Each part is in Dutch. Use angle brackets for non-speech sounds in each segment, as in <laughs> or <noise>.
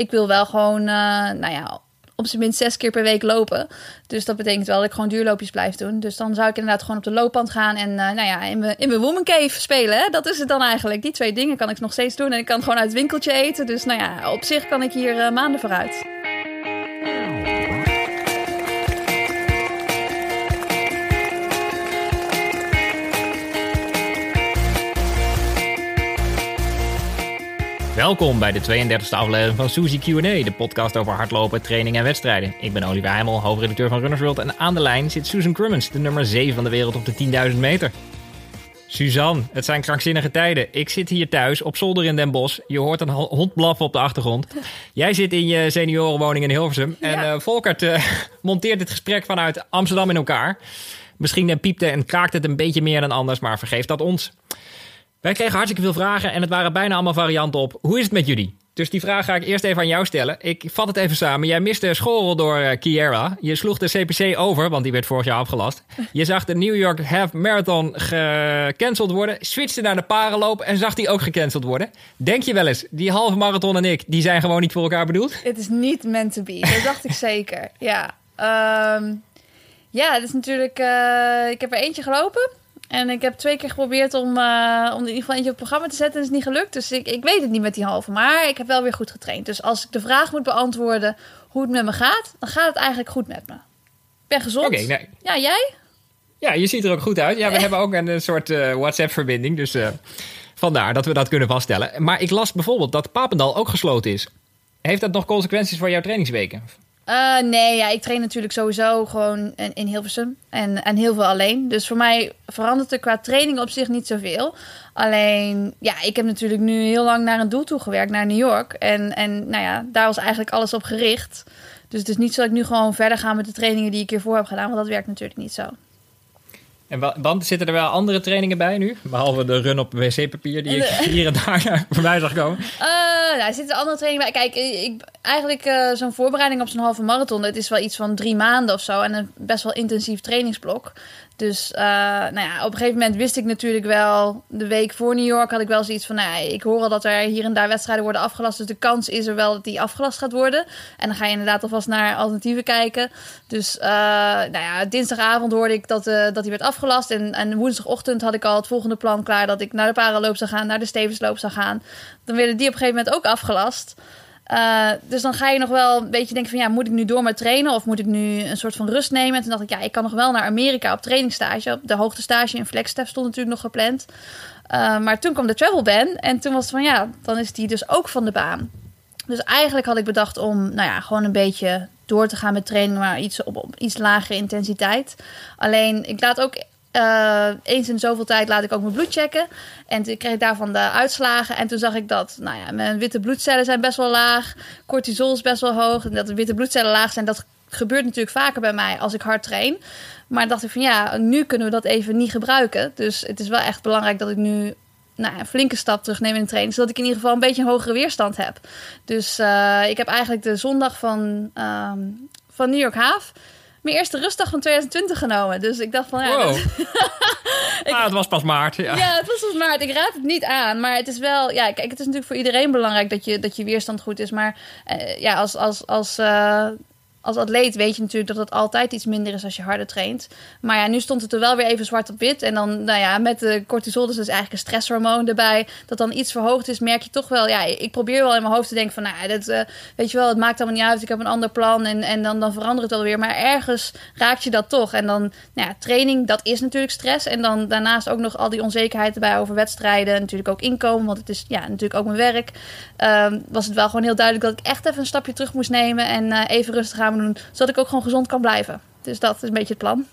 ik wil wel gewoon, uh, nou ja, op zijn minst zes keer per week lopen. Dus dat betekent wel dat ik gewoon duurloopjes blijf doen. Dus dan zou ik inderdaad gewoon op de loopband gaan en uh, nou ja, in mijn, in mijn woman cave spelen. Hè? Dat is het dan eigenlijk. Die twee dingen kan ik nog steeds doen. En ik kan gewoon uit het winkeltje eten. Dus nou ja, op zich kan ik hier uh, maanden vooruit. Welkom bij de 32e aflevering van Suzy Q&A, de podcast over hardlopen, training en wedstrijden. Ik ben Oliver Heimel, hoofdredacteur van Runners World en aan de lijn zit Susan Crummins, de nummer 7 van de wereld op de 10.000 meter. Suzanne, het zijn krankzinnige tijden. Ik zit hier thuis op zolder in Den Bosch. Je hoort een hond blaffen op de achtergrond. Jij zit in je seniorenwoning in Hilversum. En uh, Volkert uh, <laughs> monteert dit gesprek vanuit Amsterdam in elkaar. Misschien piepte en kraakt het een beetje meer dan anders, maar vergeef dat ons. Wij kregen hartstikke veel vragen en het waren bijna allemaal varianten op. Hoe is het met jullie? Dus die vraag ga ik eerst even aan jou stellen. Ik vat het even samen. Jij miste school door uh, Kiera. Je sloeg de CPC over, want die werd vorig jaar afgelast. Je zag de New York Half Marathon gecanceld worden. Switchte naar de parenloop en zag die ook gecanceld worden. Denk je wel eens, die halve marathon en ik, die zijn gewoon niet voor elkaar bedoeld? Het is niet meant to be. Dat dacht ik zeker. Ja, um, ja, het is natuurlijk... Uh, ik heb er eentje gelopen. En ik heb twee keer geprobeerd om, uh, om in ieder geval eentje op het programma te zetten. En het is niet gelukt. Dus ik, ik weet het niet met die halve. Maar ik heb wel weer goed getraind. Dus als ik de vraag moet beantwoorden hoe het met me gaat, dan gaat het eigenlijk goed met me. Ik ben gezond. Oké, nee. Ja, jij? Ja, je ziet er ook goed uit. Ja, we hebben ook een, soort uh, WhatsApp-verbinding. Dus uh, vandaar dat we dat kunnen vaststellen. Maar ik las bijvoorbeeld dat Papendal ook gesloten is. Heeft dat nog consequenties voor jouw trainingsweken? Uh, nee, ja, ik train natuurlijk sowieso gewoon in, in Hilversum en, en heel veel alleen. Dus voor mij verandert er qua training op zich niet zoveel. Alleen, ja, ik heb natuurlijk nu heel lang naar een doel toe gewerkt, naar New York. En, en nou ja, daar was eigenlijk alles op gericht. Dus het is niet zo dat ik nu gewoon verder ga met de trainingen die ik hiervoor heb gedaan. Want dat werkt natuurlijk niet zo. En want zitten er wel andere trainingen bij nu? Behalve de run op wc-papier die ik hier en daar voorbij zag komen. Uh, nou, er zitten andere trainingen bij. Kijk, ik, eigenlijk uh, zo'n voorbereiding op zo'n halve marathon... het is wel iets van drie maanden of zo. En een best wel intensief trainingsblok. Dus uh, nou ja, op een gegeven moment wist ik natuurlijk wel... de week voor New York had ik wel zoiets van... Nou ja, ik hoor al dat er hier en daar wedstrijden worden afgelast... dus de kans is er wel dat die afgelast gaat worden. En dan ga je inderdaad alvast naar alternatieven kijken. Dus nou ja, dinsdagavond hoorde ik dat, dat die werd afgelast. En, en woensdagochtend had ik al het volgende plan klaar... dat ik naar de paraloop zou gaan, naar de Stevensloop zou gaan. Dan werden die op een gegeven moment ook afgelast... Uh, dus dan ga je nog wel een beetje denken van ja, moet ik nu door met trainen of moet ik nu een soort van rust nemen? En toen dacht ik, ja, ik kan nog wel naar Amerika op trainingsstage. Op de hoogtestage in Flagstaff stond natuurlijk nog gepland. Uh, maar toen kwam de travel ban en toen was het van ja, dan is die dus ook van de baan. Dus eigenlijk had ik bedacht om nou ja, gewoon een beetje door te gaan met training, maar iets op, op iets lagere intensiteit. Alleen ik laat ook uh, eens in zoveel tijd laat ik ook mijn bloed checken. En toen kreeg ik daarvan de uitslagen. En toen zag ik dat nou ja, mijn witte bloedcellen zijn best wel laag. Cortisol is best wel hoog. En dat de witte bloedcellen laag zijn, dat gebeurt natuurlijk vaker bij mij als ik hard train. Maar dacht ik van ja, nu kunnen we dat even niet gebruiken. Dus het is wel echt belangrijk dat ik nu nou, een flinke stap terugneem in de training. Zodat ik in ieder geval een beetje een hogere weerstand heb. Dus uh, ik heb eigenlijk de zondag van, um, van New York Haaf mijn eerste rustdag van 2020 genomen. Dus ik dacht van ja. Wow. <laughs> ik, ah, het was pas maart. Ja. ja, het was pas maart. Ik raad het niet aan. Maar het is wel. Ja, kijk, het is natuurlijk voor iedereen belangrijk dat je, dat je weerstand goed is. Maar uh, ja, als, als, als uh, als atleet weet je natuurlijk dat het altijd iets minder is als je harder traint. Maar ja, nu stond het er wel weer even zwart op wit. En dan, nou ja, met de cortisol, dus is eigenlijk een stresshormoon erbij, dat dan iets verhoogd is, merk je toch wel. Ja, ik probeer wel in mijn hoofd te denken van, nou, dat, uh, weet je wel, het maakt allemaal niet uit. Ik heb een ander plan en, en dan, dan verandert het wel weer. Maar ergens raakt je dat toch. En dan, nou ja, training, dat is natuurlijk stress. En dan daarnaast ook nog al die onzekerheid erbij over wedstrijden. Natuurlijk ook inkomen, want het is ja, natuurlijk ook mijn werk. Um, was het wel gewoon heel duidelijk dat ik echt even een stapje terug moest nemen en uh, even rustig zodat ik ook gewoon gezond kan blijven. Dus dat is een beetje het plan.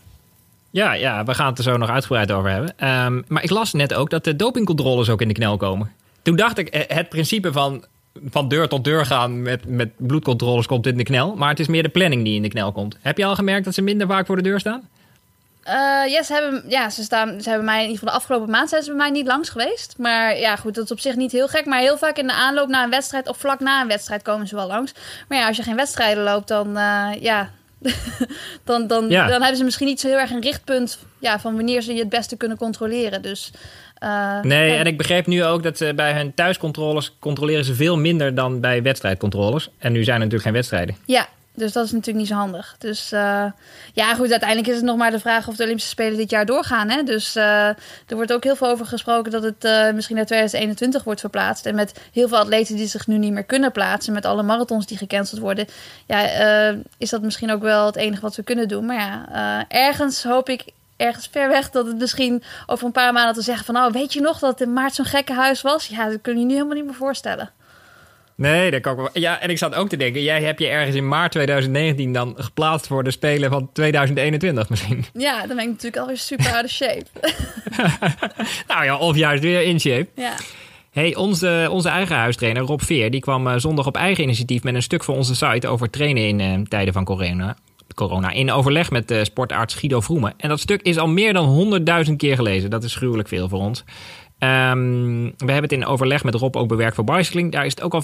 Ja, ja, we gaan het er zo nog uitgebreid over hebben. Um, maar ik las net ook dat de dopingcontroles ook in de knel komen. Toen dacht ik, eh, het principe van, van deur tot deur gaan met, met bloedcontroles komt in de knel. Maar het is meer de planning die in de knel komt. Heb je al gemerkt dat ze minder vaak voor de deur staan? Uh, ja, ze hebben, ja, ze, staan, ze hebben mij in ieder geval de afgelopen maand zijn ze bij mij niet langs geweest. Maar ja, goed, dat is op zich niet heel gek. Maar heel vaak in de aanloop naar een wedstrijd of vlak na een wedstrijd komen ze wel langs. Maar ja, als je geen wedstrijden loopt, dan, uh, ja, <laughs> dan, dan, Ja. dan hebben ze misschien niet zo heel erg een richtpunt ja, van wanneer ze je het beste kunnen controleren. Dus, eh, Nee, en ik begreep nu ook dat ze bij hun thuiscontroles controleren ze veel minder dan bij wedstrijdcontroles. En nu zijn er natuurlijk geen wedstrijden. Ja, dus dat is natuurlijk niet zo handig. Dus eh, ja, goed, uiteindelijk is het nog maar de vraag of de Olympische Spelen dit jaar doorgaan. Hè? Dus eh, er wordt ook heel veel over gesproken dat het eh, misschien naar 2021 wordt verplaatst. En met heel veel atleten die zich nu niet meer kunnen plaatsen, met alle marathons die gecanceld worden, ja, is dat misschien ook wel het enige wat we kunnen doen. Maar ja, ergens hoop ik. Ergens ver weg dat het misschien over een paar maanden te zeggen van... oh, weet je nog dat het in maart zo'n gekke huis was? Ja, dat kun je nu helemaal niet meer voorstellen. Nee, dat kan ik wel. Ja, en ik zat ook te denken, jij hebt je ergens in maart 2019 dan geplaatst voor de Spelen van 2021 misschien. <laughs> Ja, dan ben ik natuurlijk alweer super out of shape. <laughs> nou ja, of juist weer in shape. ja. Hey, onze, onze eigen huistrainer Rob Veer die kwam eh, zondag op eigen initiatief met een stuk voor onze site over trainen in eh, tijden van corona. Corona in overleg met eh, sportarts Guido Vroemen. En dat stuk is al meer dan 100.000 keer gelezen. Dat is gruwelijk veel voor ons. Ehm, we hebben het in overleg met Rob ook bewerkt voor bicycling. Daar is het ook al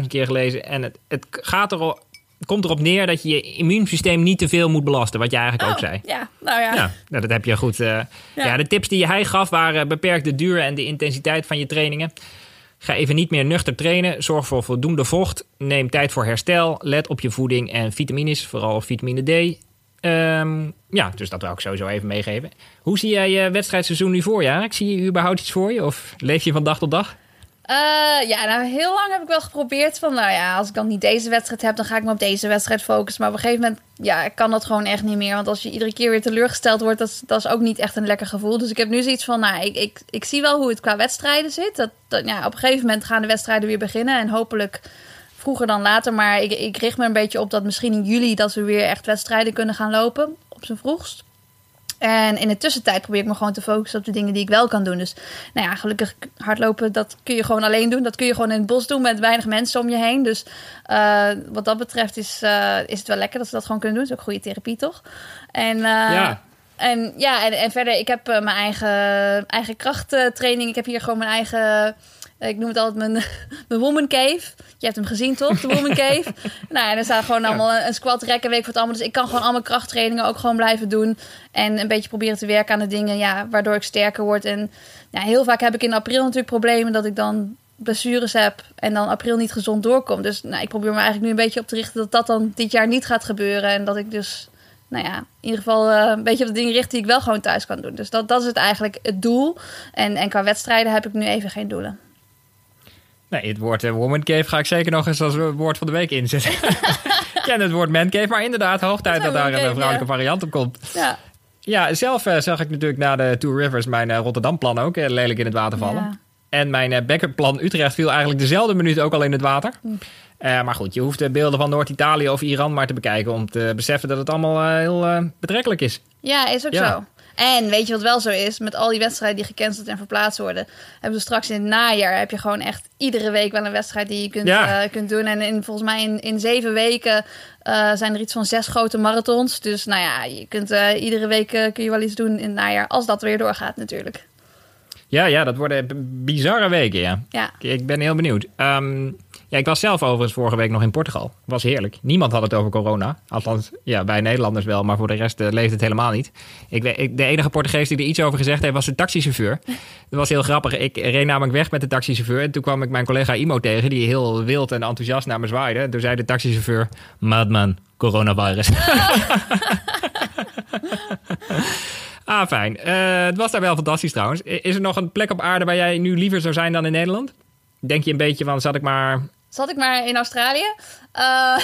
75.000 keer gelezen. En het, het gaat erop, komt erop neer dat je je immuunsysteem niet te veel moet belasten. Wat jij eigenlijk ook Oh, zei. Ja, nou ja. Ja, nou, dat heb je goed. eh, ja. de tips die hij gaf waren beperk de duur en de intensiteit van je trainingen. Ga even niet meer nuchter trainen. Zorg voor voldoende vocht. Neem tijd voor herstel. Let op je voeding en vitamines, vooral vitamine D. Ehm, ja, dus dat wil ik sowieso even meegeven. Hoe zie jij je wedstrijdseizoen nu voor je? Ik zie je überhaupt iets voor je? Of leef je van dag tot dag? Eh, ja, nou heel lang heb ik wel geprobeerd van, nou ja, als ik dan niet deze wedstrijd heb, dan ga ik me op deze wedstrijd focussen. Maar op een gegeven moment, ja, kan dat gewoon echt niet meer. Want als je iedere keer weer teleurgesteld wordt, dat, dat is ook niet echt een lekker gevoel. Dus ik heb nu zoiets van, nou, ik, ik, ik zie wel hoe het qua wedstrijden zit. Dat, ja, op een gegeven moment gaan de wedstrijden weer beginnen en hopelijk vroeger dan later. Maar ik, ik richt me een beetje op dat misschien in juli dat we weer echt wedstrijden kunnen gaan lopen, op zijn vroegst. En in de tussentijd probeer ik me gewoon te focussen op de dingen die ik wel kan doen. Dus nou ja, gelukkig hardlopen, dat kun je gewoon alleen doen. Dat kun je gewoon in het bos doen met weinig mensen om je heen. Dus eh, wat dat betreft is, eh, is het wel lekker dat ze dat gewoon kunnen doen. Dat is ook goede therapie, toch? En, eh, Ja. En ja, en, en verder, ik heb mijn eigen, eigen krachttraining. Ik heb hier gewoon mijn eigen, ik noem het altijd mijn, <laughs> mijn woman cave. Je hebt hem gezien, toch? De woman cave. <laughs> nou, en er staat gewoon allemaal een, een squat, rekken, week voor het allemaal. Dus ik kan gewoon al mijn krachttrainingen ook gewoon blijven doen. En een beetje proberen te werken aan de dingen, ja, waardoor ik sterker word. En ja, heel vaak heb ik in april natuurlijk problemen dat ik dan blessures heb en dan april niet gezond doorkom. Dus nou, ik probeer me eigenlijk nu een beetje op te richten dat dat dan dit jaar niet gaat gebeuren. En dat ik dus, nou ja, in ieder geval eh, een beetje op de dingen richt die ik wel gewoon thuis kan doen. Dus dat, dat is het eigenlijk het doel. En, en qua wedstrijden heb ik nu even geen doelen. Nee, het woord eh, woman cave ga ik zeker nog eens als woord van de week inzetten. <laughs> ik ken het woord man cave, maar inderdaad hoog tijd Dat daar een vrouwelijke variant op komt. Ja, Ja, zelf eh, zag ik natuurlijk na de Two Rivers mijn eh, Rotterdam-plan ook lelijk in het water vallen. Ja. En mijn eh, backup-plan Utrecht viel eigenlijk dezelfde minuut ook al in het water. Maar goed, je hoeft de beelden van Noord-Italië of Iran maar te bekijken om te beseffen dat het allemaal heel betrekkelijk is. Ja, is ook Ja. zo. En weet je wat wel zo is? Met al die wedstrijden die gecanceld en verplaatst worden, hebben we straks in het najaar heb je gewoon echt iedere week wel een wedstrijd die je kunt, Ja. eh, kunt doen. En in, volgens mij in, in zeven weken eh, zijn er iets van zes grote marathons. Dus nou ja, je kunt eh, iedere week kun je wel iets doen in het najaar, als dat weer doorgaat natuurlijk. Ja, ja, dat worden bizarre weken, ja. Ja, Ik ben heel benieuwd. Ehm, ja, ik was zelf overigens vorige week nog in Portugal. Was heerlijk. Niemand had het over corona. Althans, ja, bij Nederlanders wel, maar voor de rest eh, leeft het helemaal niet. Ik, de enige Portugees die er iets over gezegd heeft, was de taxichauffeur. <laughs> Dat was heel grappig. Ik reed namelijk weg met de taxichauffeur. En toen kwam ik mijn collega Imo tegen, die heel wild en enthousiast naar me zwaaide. En toen zei de taxichauffeur, madman, coronavirus. <laughs> ah, fijn. Eh, het was daar wel fantastisch trouwens. Is er nog een plek op aarde waar jij nu liever zou zijn dan in Nederland? Denk je een beetje van, zat ik maar... Zat ik maar in Australië. Eh, <laughs>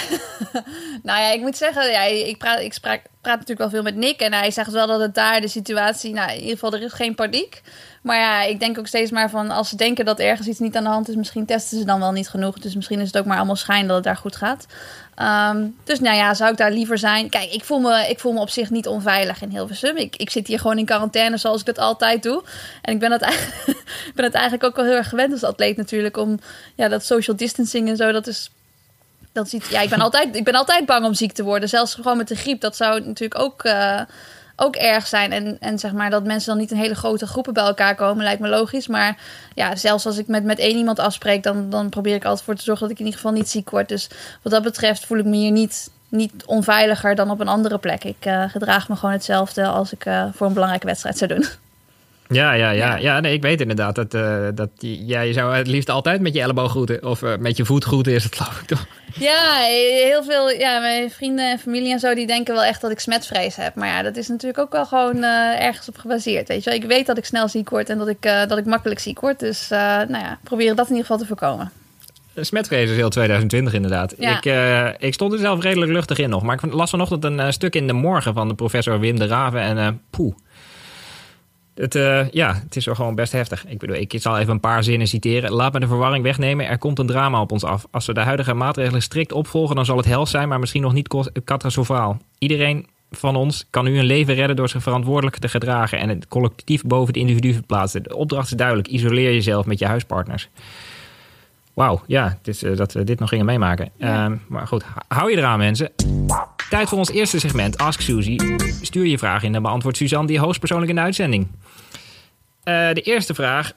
nou ja, ik moet zeggen, ja, ik, praat, ik spraak, praat natuurlijk wel veel met Nick. En hij zegt wel dat het daar de situatie, nou in ieder geval, er is geen paniek. Maar ja, ik denk ook steeds maar van, als ze denken dat ergens iets niet aan de hand is, misschien testen ze dan wel niet genoeg. Dus misschien is het ook maar allemaal schijn dat het daar goed gaat. Ehm, dus nou ja, zou ik daar liever zijn? Kijk, ik voel me, ik voel me op zich niet onveilig in Hilversum. Ik, ik zit hier gewoon in quarantaine zoals ik dat altijd doe. En ik ben eigenlijk, <laughs> ik ben het eigenlijk ook wel heel erg gewend als atleet natuurlijk. Om ja, dat social distancing en zo, dat is dat is ja, ik ben, altijd, ik ben altijd bang om ziek te worden. Zelfs gewoon met de griep. Dat zou natuurlijk ook, eh, ook erg zijn. En, en zeg maar dat mensen dan niet in hele grote groepen bij elkaar komen, lijkt me logisch. Maar ja, zelfs als ik met, met één iemand afspreek, dan, dan probeer ik altijd voor te zorgen dat ik in ieder geval niet ziek word. Dus wat dat betreft voel ik me hier niet, niet onveiliger dan op een andere plek. Ik uh, gedraag me gewoon hetzelfde als ik uh, voor een belangrijke wedstrijd zou doen. <laughs> Ja, ja, ja. ja nee, ik weet inderdaad dat, uh, dat jij ja, zou het liefst altijd met je elleboog groeten. Of uh, met je voet groeten is het geloof ik toch? Ja, heel veel. Ja, mijn vrienden en familie en zo die denken wel echt dat ik smetvrees heb. Maar ja, dat is natuurlijk ook wel gewoon uh, ergens op gebaseerd. Weet je wel? Ik weet dat ik snel ziek word en dat ik, dat ik makkelijk ziek word. Dus nou ja, proberen dat in ieder geval te voorkomen. Smetvrees is heel 2020 inderdaad. Ja. Ik, uh, ik stond er zelf redelijk luchtig in nog. Maar ik las vanochtend een uh, stuk in de morgen van de professor Wim de Raven. En uh, poeh. Het, uh, ja, het is wel gewoon best heftig. Ik bedoel, ik zal even een paar zinnen citeren. Laat me de verwarring wegnemen. Er komt een drama op ons af. Als we de huidige maatregelen strikt opvolgen, dan zal het hels zijn, maar misschien nog niet catastrofaal. Iedereen van ons kan nu een leven redden door zich verantwoordelijk te gedragen en het collectief boven het individu verplaatsen. De opdracht is duidelijk. Isoleer jezelf met je huispartners. Wauw, ja, het is uh, dat we dit nog gingen meemaken. Ja. Uh, maar goed, hou je eraan mensen. Tijd voor ons eerste segment, Ask Suzy. Stuur je vraag in en beantwoordt Suzanne die hoogstpersoonlijk in de uitzending. Uh, de eerste vraag.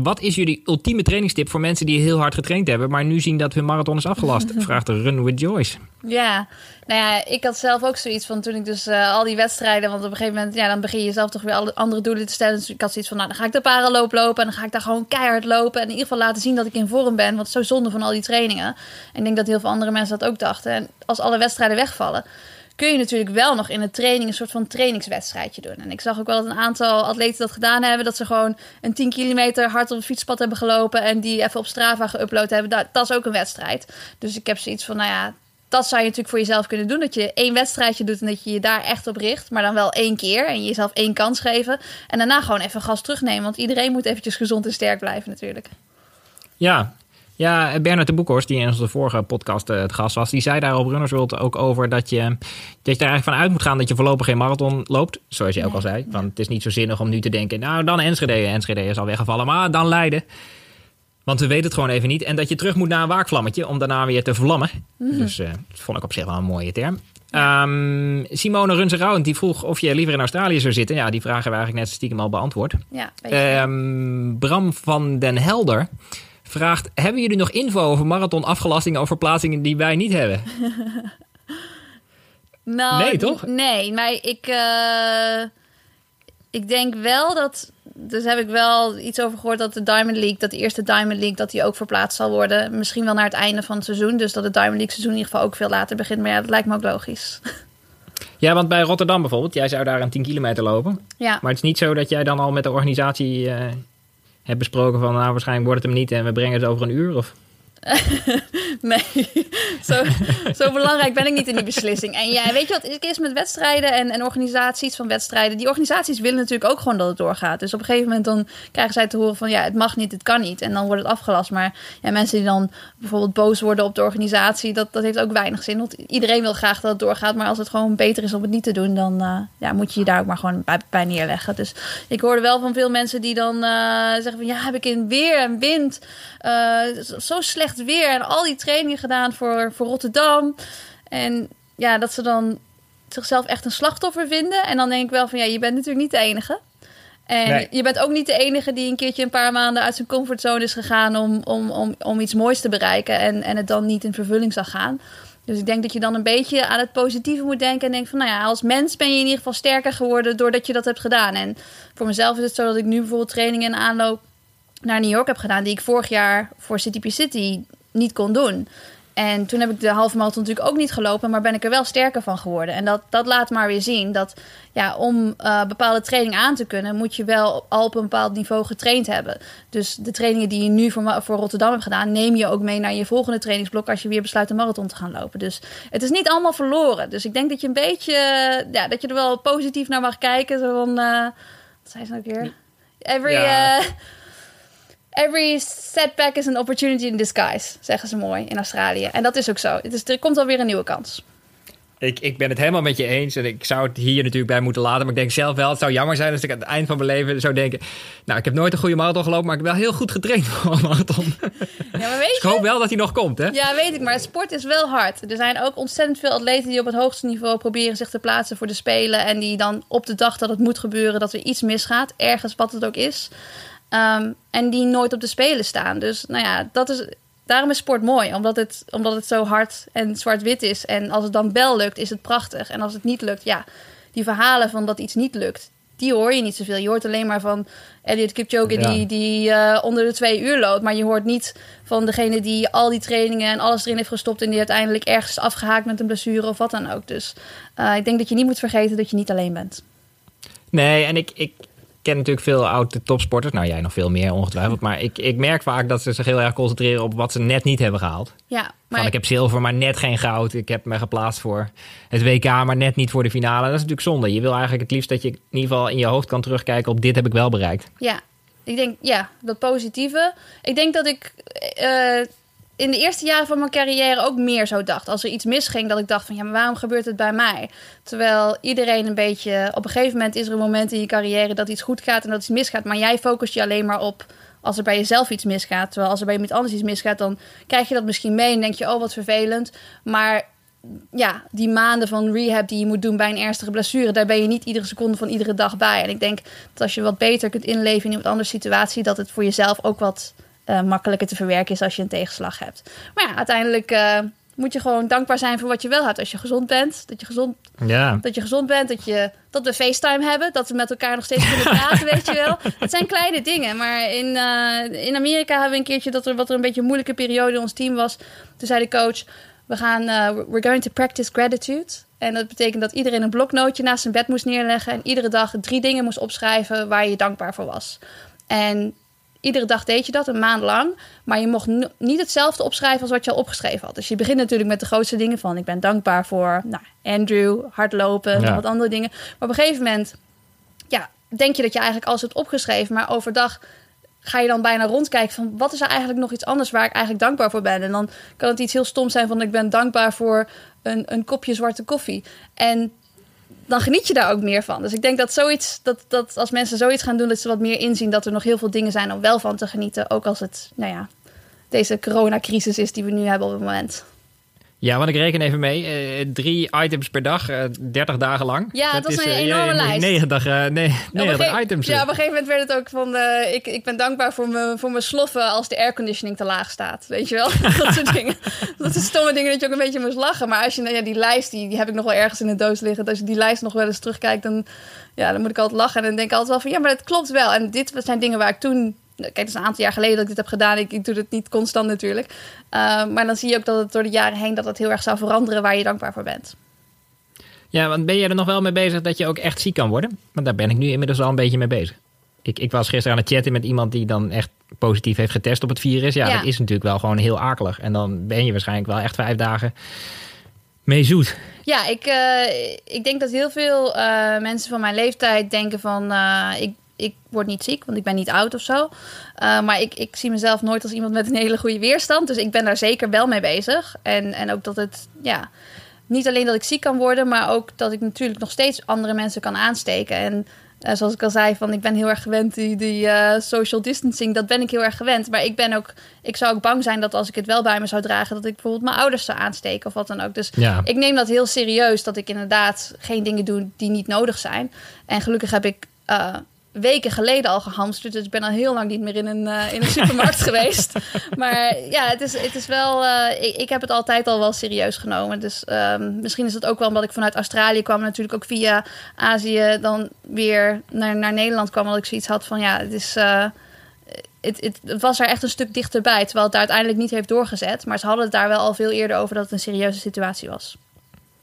Wat is jullie ultieme trainingstip voor mensen die heel hard getraind hebben, maar nu zien dat hun marathon is afgelast? <laughs> Vraagt de Run with Joyce. Ja, nou ja, ik had zelf ook zoiets van toen ik dus uh, al die wedstrijden, want op een gegeven moment, ja, dan begin je zelf toch weer alle andere doelen te stellen. Dus ik had zoiets van, nou, dan ga ik de paraloop lopen en dan ga ik daar gewoon keihard lopen en in ieder geval laten zien dat ik in vorm ben, want het is zo zonde van al die trainingen. En ik denk dat heel veel andere mensen dat ook dachten. En als alle wedstrijden wegvallen, kun je natuurlijk wel nog in de training een soort van trainingswedstrijdje doen. En ik zag ook wel dat een aantal atleten dat gedaan hebben. Dat ze gewoon een 10 kilometer hard op het fietspad hebben gelopen. En die even op Strava geüpload hebben. Dat, dat is ook een wedstrijd. Dus ik heb zoiets van, nou ja, dat zou je natuurlijk voor jezelf kunnen doen. Dat je één wedstrijdje doet en dat je je daar echt op richt. Maar dan wel één keer. En jezelf één kans geven. En daarna gewoon even gas terugnemen. Want iedereen moet eventjes gezond en sterk blijven natuurlijk. Ja, ja, Bernard de Boekhorst, die in onze vorige podcast uh, het gast was, die zei daar op Runners World ook over dat je, dat je er eigenlijk van uit moet gaan dat je voorlopig geen marathon loopt. Zoals je ook al zei. Want het is niet zo zinnig om nu te denken, nou dan Enschede. Enschede is al weggevallen, maar dan Leiden. Want we weten het gewoon even niet. En dat je terug moet naar een waakvlammetje om daarna weer te vlammen. Mm -hmm. Dus uh, dat vond ik op zich wel een mooie term. Um, Simone Runzerouwend die vroeg of je liever in Australië zou zitten. Ja, die vragen we eigenlijk net stiekem al beantwoord. Ja, um, Bram van den Helder vraagt: Hebben jullie nog info over marathon-afgelastingen of verplaatsingen die wij niet hebben? <laughs> nou, nee, toch? Nee, maar ik, uh, ik denk wel dat. Dus heb ik wel iets over gehoord dat de Diamond League, dat de eerste Diamond League, dat die ook verplaatst zal worden. Misschien wel naar het einde van het seizoen. Dus dat het Diamond League seizoen in ieder geval ook veel later begint. Maar ja, dat lijkt me ook logisch. <laughs> Ja, want bij Rotterdam bijvoorbeeld, jij zou daar een 10 kilometer lopen. Ja. Maar het is niet zo dat jij dan al met de organisatie uh, hebt besproken van nou waarschijnlijk wordt het hem niet en we brengen het over een uur of? <laughs> nee, <laughs> zo, zo belangrijk ben ik niet in die beslissing. En ja, weet je wat het is met wedstrijden en, en organisaties van wedstrijden? Die organisaties willen natuurlijk ook gewoon dat het doorgaat. Dus op een gegeven moment dan krijgen zij te horen van ja, het mag niet, het kan niet. En dan wordt het afgelast. Maar ja, mensen die dan bijvoorbeeld boos worden op de organisatie, dat, dat heeft ook weinig zin. Want iedereen wil graag dat het doorgaat. Maar als het gewoon beter is om het niet te doen, dan uh, ja, moet je je daar ook maar gewoon bij, neerleggen. Dus ik hoorde wel van veel mensen die dan uh, zeggen van ja, heb ik in weer en wind uh, zo slecht weer en al die trainingen gedaan voor, voor Rotterdam. En ja, dat ze dan zichzelf echt een slachtoffer vinden. En dan denk ik wel van ja, je bent natuurlijk niet de enige. En nee. je bent ook niet de enige die een keertje een paar maanden uit zijn comfortzone is gegaan om, om, om, om iets moois te bereiken en, en het dan niet in vervulling zag gaan. Dus ik denk dat je dan een beetje aan het positieve moet denken. En denk van, nou ja, als mens ben je in ieder geval sterker geworden doordat je dat hebt gedaan. En voor mezelf is het zo dat ik nu bijvoorbeeld trainingen en aanloop naar New York heb gedaan, die ik vorig jaar voor City P City niet kon doen. En toen heb ik de halve marathon natuurlijk ook niet gelopen, maar ben ik er wel sterker van geworden. En dat, dat laat maar weer zien dat ja, om uh, bepaalde training aan te kunnen, moet je wel al op een bepaald niveau getraind hebben. Dus de trainingen die je nu voor, voor Rotterdam hebt gedaan, neem je ook mee naar je volgende trainingsblok als je weer besluit een marathon te gaan lopen. Dus het is niet allemaal verloren. Dus ik denk dat je een beetje, ja, dat je er wel positief naar mag kijken. Zo van, uh, wat zei ze nou weer? Every. Ja. Every setback is an opportunity in disguise, zeggen ze mooi in Australië. En dat is ook zo. Het is, er komt alweer een nieuwe kans. Ik, ik ben het helemaal met je eens. En ik zou het hier natuurlijk bij moeten laten. Maar ik denk zelf wel, het zou jammer zijn als ik aan het eind van mijn leven zou denken... Nou, ik heb nooit een goede marathon gelopen, maar ik heb wel heel goed getraind voor een marathon. Ja, maar weet <laughs> ik hoop wel dat hij nog komt, hè? Ja, weet ik. Maar sport is wel hard. Er zijn ook ontzettend veel atleten die op het hoogste niveau proberen zich te plaatsen voor de Spelen. En die dan op de dag dat het moet gebeuren, dat er iets misgaat. Ergens wat het ook is. Um, en die nooit op de Spelen staan. Dus nou ja, dat is daarom is sport mooi, omdat het, omdat het zo hard en zwart-wit is. En als het dan wel lukt, is het prachtig. En als het niet lukt, ja, die verhalen van dat iets niet lukt, die hoor je niet zoveel. Je hoort alleen maar van Elliot Kipchoge ja. die, die uh, onder de twee uur loopt. Maar je hoort niet van degene die al die trainingen en alles erin heeft gestopt... en die uiteindelijk ergens is afgehaakt met een blessure of wat dan ook. Dus uh, ik denk dat je niet moet vergeten dat je niet alleen bent. Nee, en ik, ik, ken natuurlijk veel oude topsporters. Nou, jij nog veel meer ongetwijfeld. Maar ik, ik merk vaak dat ze zich heel erg concentreren op wat ze net niet hebben gehaald. Ja, maar... Van, ik heb zilver, maar net geen goud. Ik heb me geplaatst voor het WK, maar net niet voor de finale. Dat is natuurlijk zonde. Je wil eigenlijk het liefst dat je in ieder geval in je hoofd kan terugkijken op dit heb ik wel bereikt. Ja, ik denk, ja, dat positieve. Ik denk dat ik... Uh, in de eerste jaren van mijn carrière ook meer zo dacht. Als er iets misging, dat ik dacht van ja, maar waarom gebeurt het bij mij? Terwijl iedereen een beetje. Op een gegeven moment is er een moment in je carrière dat iets goed gaat en dat iets misgaat. Maar jij focust je alleen maar op als er bij jezelf iets misgaat. Terwijl als er bij iemand anders iets misgaat, dan krijg je dat misschien mee en denk je, oh wat vervelend. Maar ja, die maanden van rehab die je moet doen bij een ernstige blessure, daar ben je niet iedere seconde van iedere dag bij. En ik denk dat als je wat beter kunt inleven in een andere situatie, dat het voor jezelf ook wat uh, makkelijker te verwerken is als je een tegenslag hebt. Maar ja, uiteindelijk uh, moet je gewoon dankbaar zijn voor wat je wel hebt. Als je gezond bent, dat je gezond, ja. dat je gezond bent, dat, je, dat we FaceTime hebben, dat we met elkaar nog steeds kunnen <laughs> praten, weet je wel. Het zijn kleine dingen, maar in, uh, in Amerika hebben we een keertje dat er wat er een beetje een moeilijke periode in ons team was. Toen zei de coach, we gaan, we're going to practice gratitude. En dat betekent dat iedereen een bloknootje naast zijn bed moest neerleggen en iedere dag drie dingen moest opschrijven waar je dankbaar voor was. En Iedere dag deed je dat, een maand lang. Maar je mocht niet hetzelfde opschrijven als wat je al opgeschreven had. Dus je begint natuurlijk met de grootste dingen van... ik ben dankbaar voor nou, Andrew, hardlopen en wat andere dingen. Maar op een gegeven moment ja, denk je dat je eigenlijk alles hebt opgeschreven... maar overdag ga je dan bijna rondkijken van... wat is er eigenlijk nog iets anders waar ik eigenlijk dankbaar voor ben? En dan kan het iets heel stom zijn van... ik ben dankbaar voor een, een kopje zwarte koffie. En dan geniet je daar ook meer van. Dus ik denk dat zoiets, dat, dat als mensen zoiets gaan doen, dat ze wat meer inzien dat er nog heel veel dingen zijn om wel van te genieten. Ook als het, nou ja, deze coronacrisis is die we nu hebben op het moment. Ja, want ik reken even mee. Uh, drie items per dag, uh, eh, 30 dagen lang. Ja, dat, is een uh, enorme lijst. 90, uh, nee, 90 items. Ja, op een gegeven moment werd het ook van... ik, ik ben dankbaar voor mijn, voor sloffen als de airconditioning te laag staat. Weet je wel? <laughs> dat soort dingen. Dat zijn stomme dingen dat je ook een beetje moest lachen. Maar als je, nou ja, die lijst, die, die heb ik nog wel ergens in de doos liggen. Als je die lijst nog wel eens terugkijkt, dan, ja, dan moet ik altijd lachen. En dan denk ik altijd wel van, ja, maar het klopt wel. En dit zijn dingen waar ik toen Kijk, het is een aantal jaar geleden dat ik dit heb gedaan. Ik, ik doe het niet constant natuurlijk. Uh, maar dan zie je ook dat het door de jaren heen dat het heel erg zou veranderen waar je dankbaar voor bent. Ja, want ben je er nog wel mee bezig dat je ook echt ziek kan worden? Want daar ben ik nu inmiddels al een beetje mee bezig. Ik, ik was gisteren aan het chatten met iemand die dan echt positief heeft getest op het virus. Ja, ja. dat is natuurlijk wel gewoon heel akelig. En dan ben je waarschijnlijk wel echt vijf dagen mee zoet. Ja, ik, uh, ik denk dat heel veel uh, mensen van mijn leeftijd denken van... Uh, ik, ik word niet ziek, want ik ben niet oud of zo. Uh, maar ik, ik zie mezelf nooit als iemand met een hele goede weerstand. Dus ik ben daar zeker wel mee bezig. En, en ook dat het, ja, niet alleen dat ik ziek kan worden, maar ook dat ik natuurlijk nog steeds andere mensen kan aansteken. En uh, zoals ik al zei, van ik ben heel erg gewend die, die uh, social distancing, dat ben ik heel erg gewend. Maar ik ben ook, ik zou ook bang zijn dat als ik het wel bij me zou dragen, dat ik bijvoorbeeld mijn ouders zou aansteken of wat dan ook. Dus ja. ik neem dat heel serieus, dat ik inderdaad geen dingen doe die niet nodig zijn. En gelukkig heb ik uh, weken geleden al gehamsterd. Dus ik ben al heel lang niet meer in een, uh, in een supermarkt <laughs> geweest. Maar ja, het is, het is wel. Uh, ik, ik, heb het altijd al wel serieus genomen. Dus um, misschien is het ook wel omdat ik vanuit Australië kwam. Natuurlijk ook via Azië dan weer naar, naar Nederland kwam. Dat ik zoiets had van ja, het is. Uh, het, het, het, was er echt een stuk dichterbij. Terwijl het daar uiteindelijk niet heeft doorgezet. Maar ze hadden het daar wel al veel eerder over dat het een serieuze situatie was.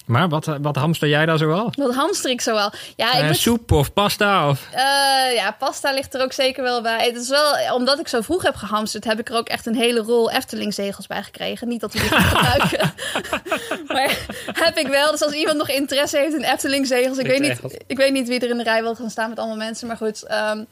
Maar wat, wat hamster jij daar zoal? Wat hamster ik zoal? Ja, ik uh, soep of pasta? Of? Uh, ja, pasta ligt er ook zeker wel bij. Het is wel, omdat ik zo vroeg heb gehamsterd, heb ik er ook echt een hele rol Efteling-zegels bij gekregen. Niet dat we die gebruiken. <laughs> maar heb ik wel. Dus als iemand nog interesse heeft in Efteling-zegels, ik, weet niet, ik weet niet wie er in de rij wil gaan staan met allemaal mensen. Maar goed, um,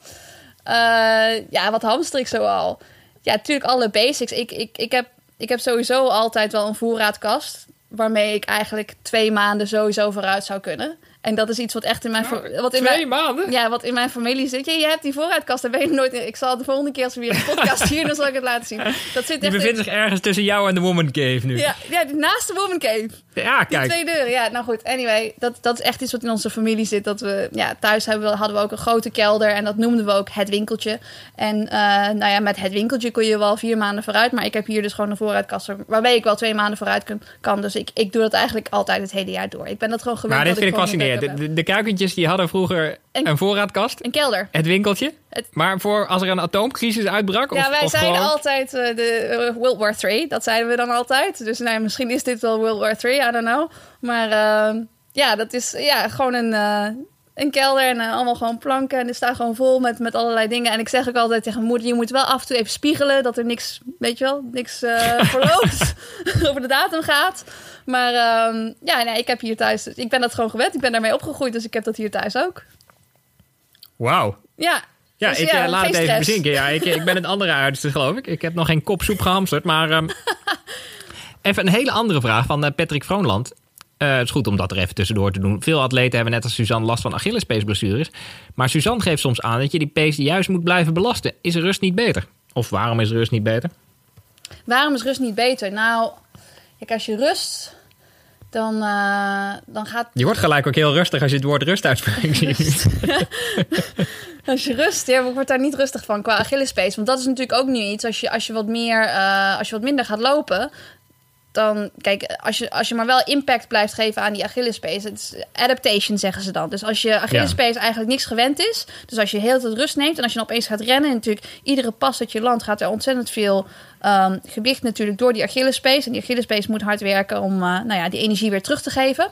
uh, ja, wat hamster ik zoal? Ja, natuurlijk alle basics. Ik, ik, ik, heb, ik heb sowieso altijd wel een voorraadkast waarmee ik eigenlijk twee maanden sowieso vooruit zou kunnen. En dat is iets wat echt in mijn... Wat in Twee mijn maanden? ja, wat in mijn familie zit. Je, je hebt die vooruitkast, daar ben je nooit in. Ik zal de volgende keer als we weer een podcast <laughs> hier, dan zal ik het laten zien. Dat zit Die in- bevindt zich ergens tussen jou en de Woman Cave nu. ja, ja, naast de Woman Cave. Ja, Die kijk. twee deuren, ja. Nou goed, anyway. Dat, dat is echt iets wat in onze familie zit. Dat we, ja, thuis hebben we, hadden we ook een grote kelder. En dat noemden we ook het winkeltje. En eh, nou ja, met het winkeltje kon je wel vier maanden vooruit. Maar ik heb hier dus gewoon een vooruitkast waarbij ik wel twee maanden vooruit kan. Dus ik, ik doe dat eigenlijk altijd het hele jaar door. Ik ben dat gewoon gewend. Maar dit vind ik fascinerend. De, de, de kuikentjes die hadden vroeger En- een voorraadkast. Een kelder. het winkeltje. Het- Maar voor als er een atoomcrisis uitbrak? Ja, of, wij of zeiden gewoon... altijd eh, de eh, World War 3. Dat zeiden we dan altijd. Dus nou, misschien is dit wel World War 3, I don't know. Maar eh, ja, dat is ja, gewoon een, eh, een kelder en eh, allemaal gewoon planken. En er staat gewoon vol met, met allerlei dingen. En ik zeg ook altijd tegen mijn moeder, je moet wel af en toe even spiegelen. Dat er niks, weet je wel, niks eh <laughs> verloopt. <laughs> over de datum gaat. Maar ehm, ja, nee, ik heb hier thuis... Ik ben dat gewoon gewend. Ik ben daarmee opgegroeid. Dus ik heb dat hier thuis ook. Wauw. Ja. Ja, Dus ik eh, laat het even stress. bezinken. Ja, ik, ik ben het andere uiterste, geloof ik. Ik heb nog geen kop soep gehamsterd, maar... ehm, <laughs> even een hele andere vraag van Patrick Vroonland. Eh, het is goed om dat er even tussendoor te doen. Veel atleten hebben net als Suzanne last van Achillespeesblessures. Maar Suzanne geeft soms aan dat je die pees juist moet blijven belasten. Is rust niet beter? Of waarom is rust niet beter? Waarom is rust niet beter? Nou, kijk, als je rust, dan, eh, dan gaat... Je wordt gelijk ook heel rustig als je het woord rust uitspreekt. <laughs> <laughs> Als je rust, ja, ik word daar niet rustig van qua Achillespees. Want dat is natuurlijk ook nu iets, als je, als je, wat, meer, eh, als je wat minder gaat lopen... Dan, kijk, als je, als je maar wel impact blijft geven aan die Achillespees. Het is adaptation, zeggen ze dan. Dus als je Achillespees eigenlijk niks gewend is. Dus als je heel veel rust neemt en als je dan opeens gaat rennen. En natuurlijk, iedere pas dat je landt gaat er ontzettend veel ehm, gewicht natuurlijk door die Achillespees. En die Achillespees moet hard werken om eh, nou ja, die energie weer terug te geven.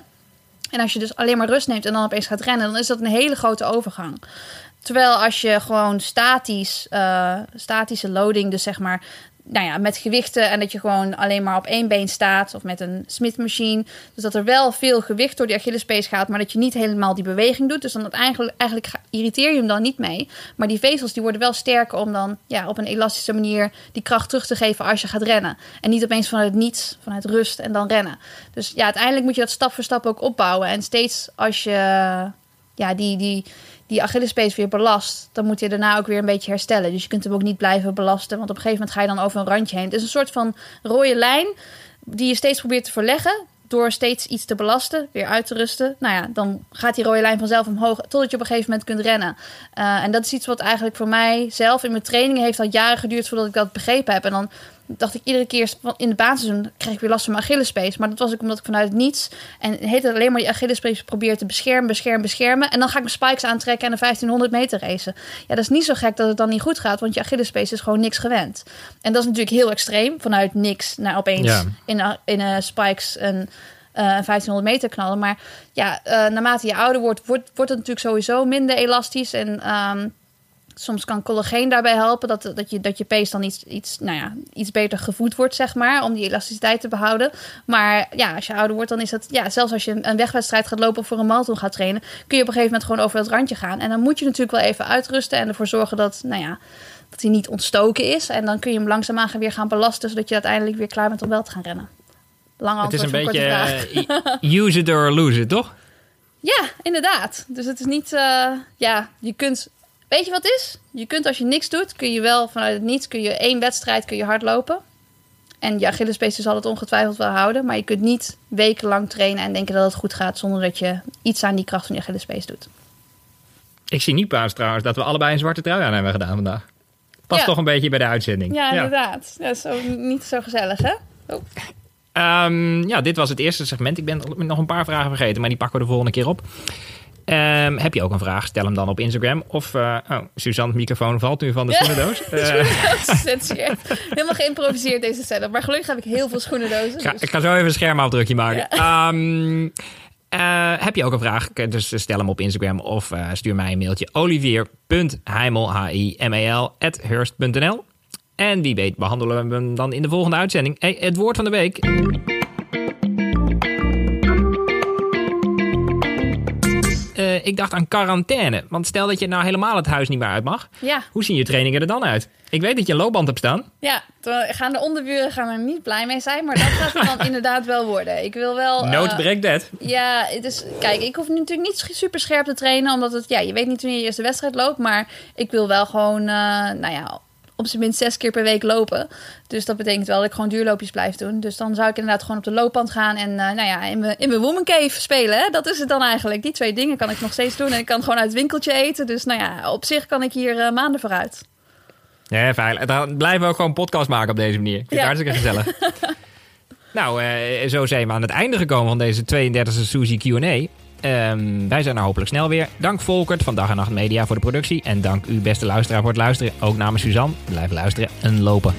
En als je dus alleen maar rust neemt en dan opeens gaat rennen, dan is dat een hele grote overgang. Terwijl als je gewoon statisch, eh, statische loading, dus zeg maar, nou ja, met gewichten en dat je gewoon alleen maar op één been staat of met een Smith-machine. Dus dat er wel veel gewicht door die Achillespees gaat, maar dat je niet helemaal die beweging doet. Dus dan eigenlijk, eigenlijk ga- irriteer je hem dan niet mee. Maar die vezels die worden wel sterker om dan ja, op een elastische manier die kracht terug te geven als je gaat rennen. En niet opeens vanuit niets, vanuit rust en dan rennen. Dus ja, uiteindelijk moet je dat stap voor stap ook opbouwen. En steeds als je ja, die, die, die Achillespees weer belast, dan moet je daarna ook weer een beetje herstellen. Dus je kunt hem ook niet blijven belasten, want op een gegeven moment ga je dan over een randje heen. Het is een soort van rode lijn die je steeds probeert te verleggen door steeds iets te belasten, weer uit te rusten. Nou ja, dan gaat die rode lijn vanzelf omhoog totdat je op een gegeven moment kunt rennen. Eh, en dat is iets wat eigenlijk voor mij zelf in mijn trainingen heeft al jaren geduurd voordat ik dat begrepen heb. En dan dacht ik iedere keer in de baanseizoen krijg ik weer last van mijn Achillespees. Maar dat was ook omdat ik vanuit niets en heet alleen maar die Achillespees probeer te beschermen, beschermen, beschermen. En dan ga ik mijn spikes aantrekken en de 1500 meter racen. Ja, dat is niet zo gek dat het dan niet goed gaat, want je Achillespees is gewoon niks gewend. En dat is natuurlijk heel extreem, vanuit niks naar opeens Ja. in, in spikes een eh, 1500 meter knallen. Maar ja, eh, naarmate je ouder wordt, wordt, wordt het natuurlijk sowieso minder elastisch. En ehm, soms kan collageen daarbij helpen dat, dat, je, dat je pees dan iets, iets, nou ja, iets beter gevoed wordt, zeg maar, om die elasticiteit te behouden. Maar ja, als je ouder wordt, dan is dat, ja, zelfs als je een wegwedstrijd gaat lopen of voor een marathon gaat trainen, kun je op een gegeven moment gewoon over dat randje gaan. En dan moet je natuurlijk wel even uitrusten en ervoor zorgen dat, nou ja, dat hij niet ontstoken is. En dan kun je hem langzaamaan weer gaan belasten, zodat je uiteindelijk weer klaar bent om wel te gaan rennen. Lang het is een beetje eh, use it or lose it, toch? <laughs> Ja, inderdaad. Dus het is niet, eh, ja, je kunt, weet je wat het is? Je kunt als je niks doet, kun je wel vanuit het niets, kun je één wedstrijd, kun je hard lopen. En je Achillespees zal het ongetwijfeld wel houden, maar je kunt niet wekenlang trainen en denken dat het goed gaat zonder dat je iets aan die kracht van je Achillespees doet. Ik zie niet paas trouwens dat we allebei een zwarte trui aan hebben gedaan vandaag. Past Ja. toch een beetje bij de uitzending. Ja, inderdaad. Dat is ook niet zo gezellig, hè? Oh. Ehm, ja, dit was het eerste segment. Ik ben nog een paar vragen vergeten, maar die pakken we de volgende keer op. Ehm, heb je ook een vraag? Stel hem dan op Instagram. Of, eh oh, Suzanne's microfoon valt nu van de Ja. schoenendoos. <laughs> Weer helemaal geïmproviseerd deze setup. Maar gelukkig heb ik heel veel schoenendozen. ga- dus- ik ga zo even een schermafdrukje maken. Ehm, eh, heb je ook een vraag? Dus stel hem op Instagram of stuur mij een mailtje. olivier.heimel, H-I-M-E-L, at hurst.nl. En wie weet behandelen we hem dan in de volgende uitzending. Hey, het woord van de week. Eh, eh, ik dacht aan quarantaine. Want stel dat je nou helemaal het huis niet meer uit mag. Ja, Hoe zien je trainingen er dan uit? Ik weet dat je een loopband hebt staan. ja. Gaan de onderburen gaan er niet blij mee zijn, maar dat gaat het dan <laughs> inderdaad wel worden. Ik wil wel. eh, Notes break that. Ja, het is, kijk, ik hoef natuurlijk niet super scherp te trainen, omdat het, ja, je weet niet wanneer je eerste wedstrijd loopt, maar ik wil wel gewoon, eh, nou ja, op zijn minst zes keer per week lopen. Dus dat betekent wel dat ik gewoon duurloopjes blijf doen. Dus dan zou ik inderdaad gewoon op de loopband gaan en, eh, nou ja, in mijn, in mijn woman cave spelen. Hè? Dat is het dan eigenlijk. Die twee dingen kan ik nog steeds doen en ik kan gewoon uit het winkeltje eten. Dus, nou ja, op zich kan ik hier eh, maanden vooruit. Ja, veilig. Dan blijven we ook gewoon podcast maken op deze manier. Ik vind het Ja. hartstikke gezellig. <laughs> nou, eh, zo zijn we aan het einde gekomen van deze 32e Suzy Q&A. Ehm, wij zijn er hopelijk snel weer. Dank Volkert van Dag en Nacht Media voor de productie. En dank u beste luisteraar voor het luisteren. Ook namens Suzanne. Blijf luisteren en lopen.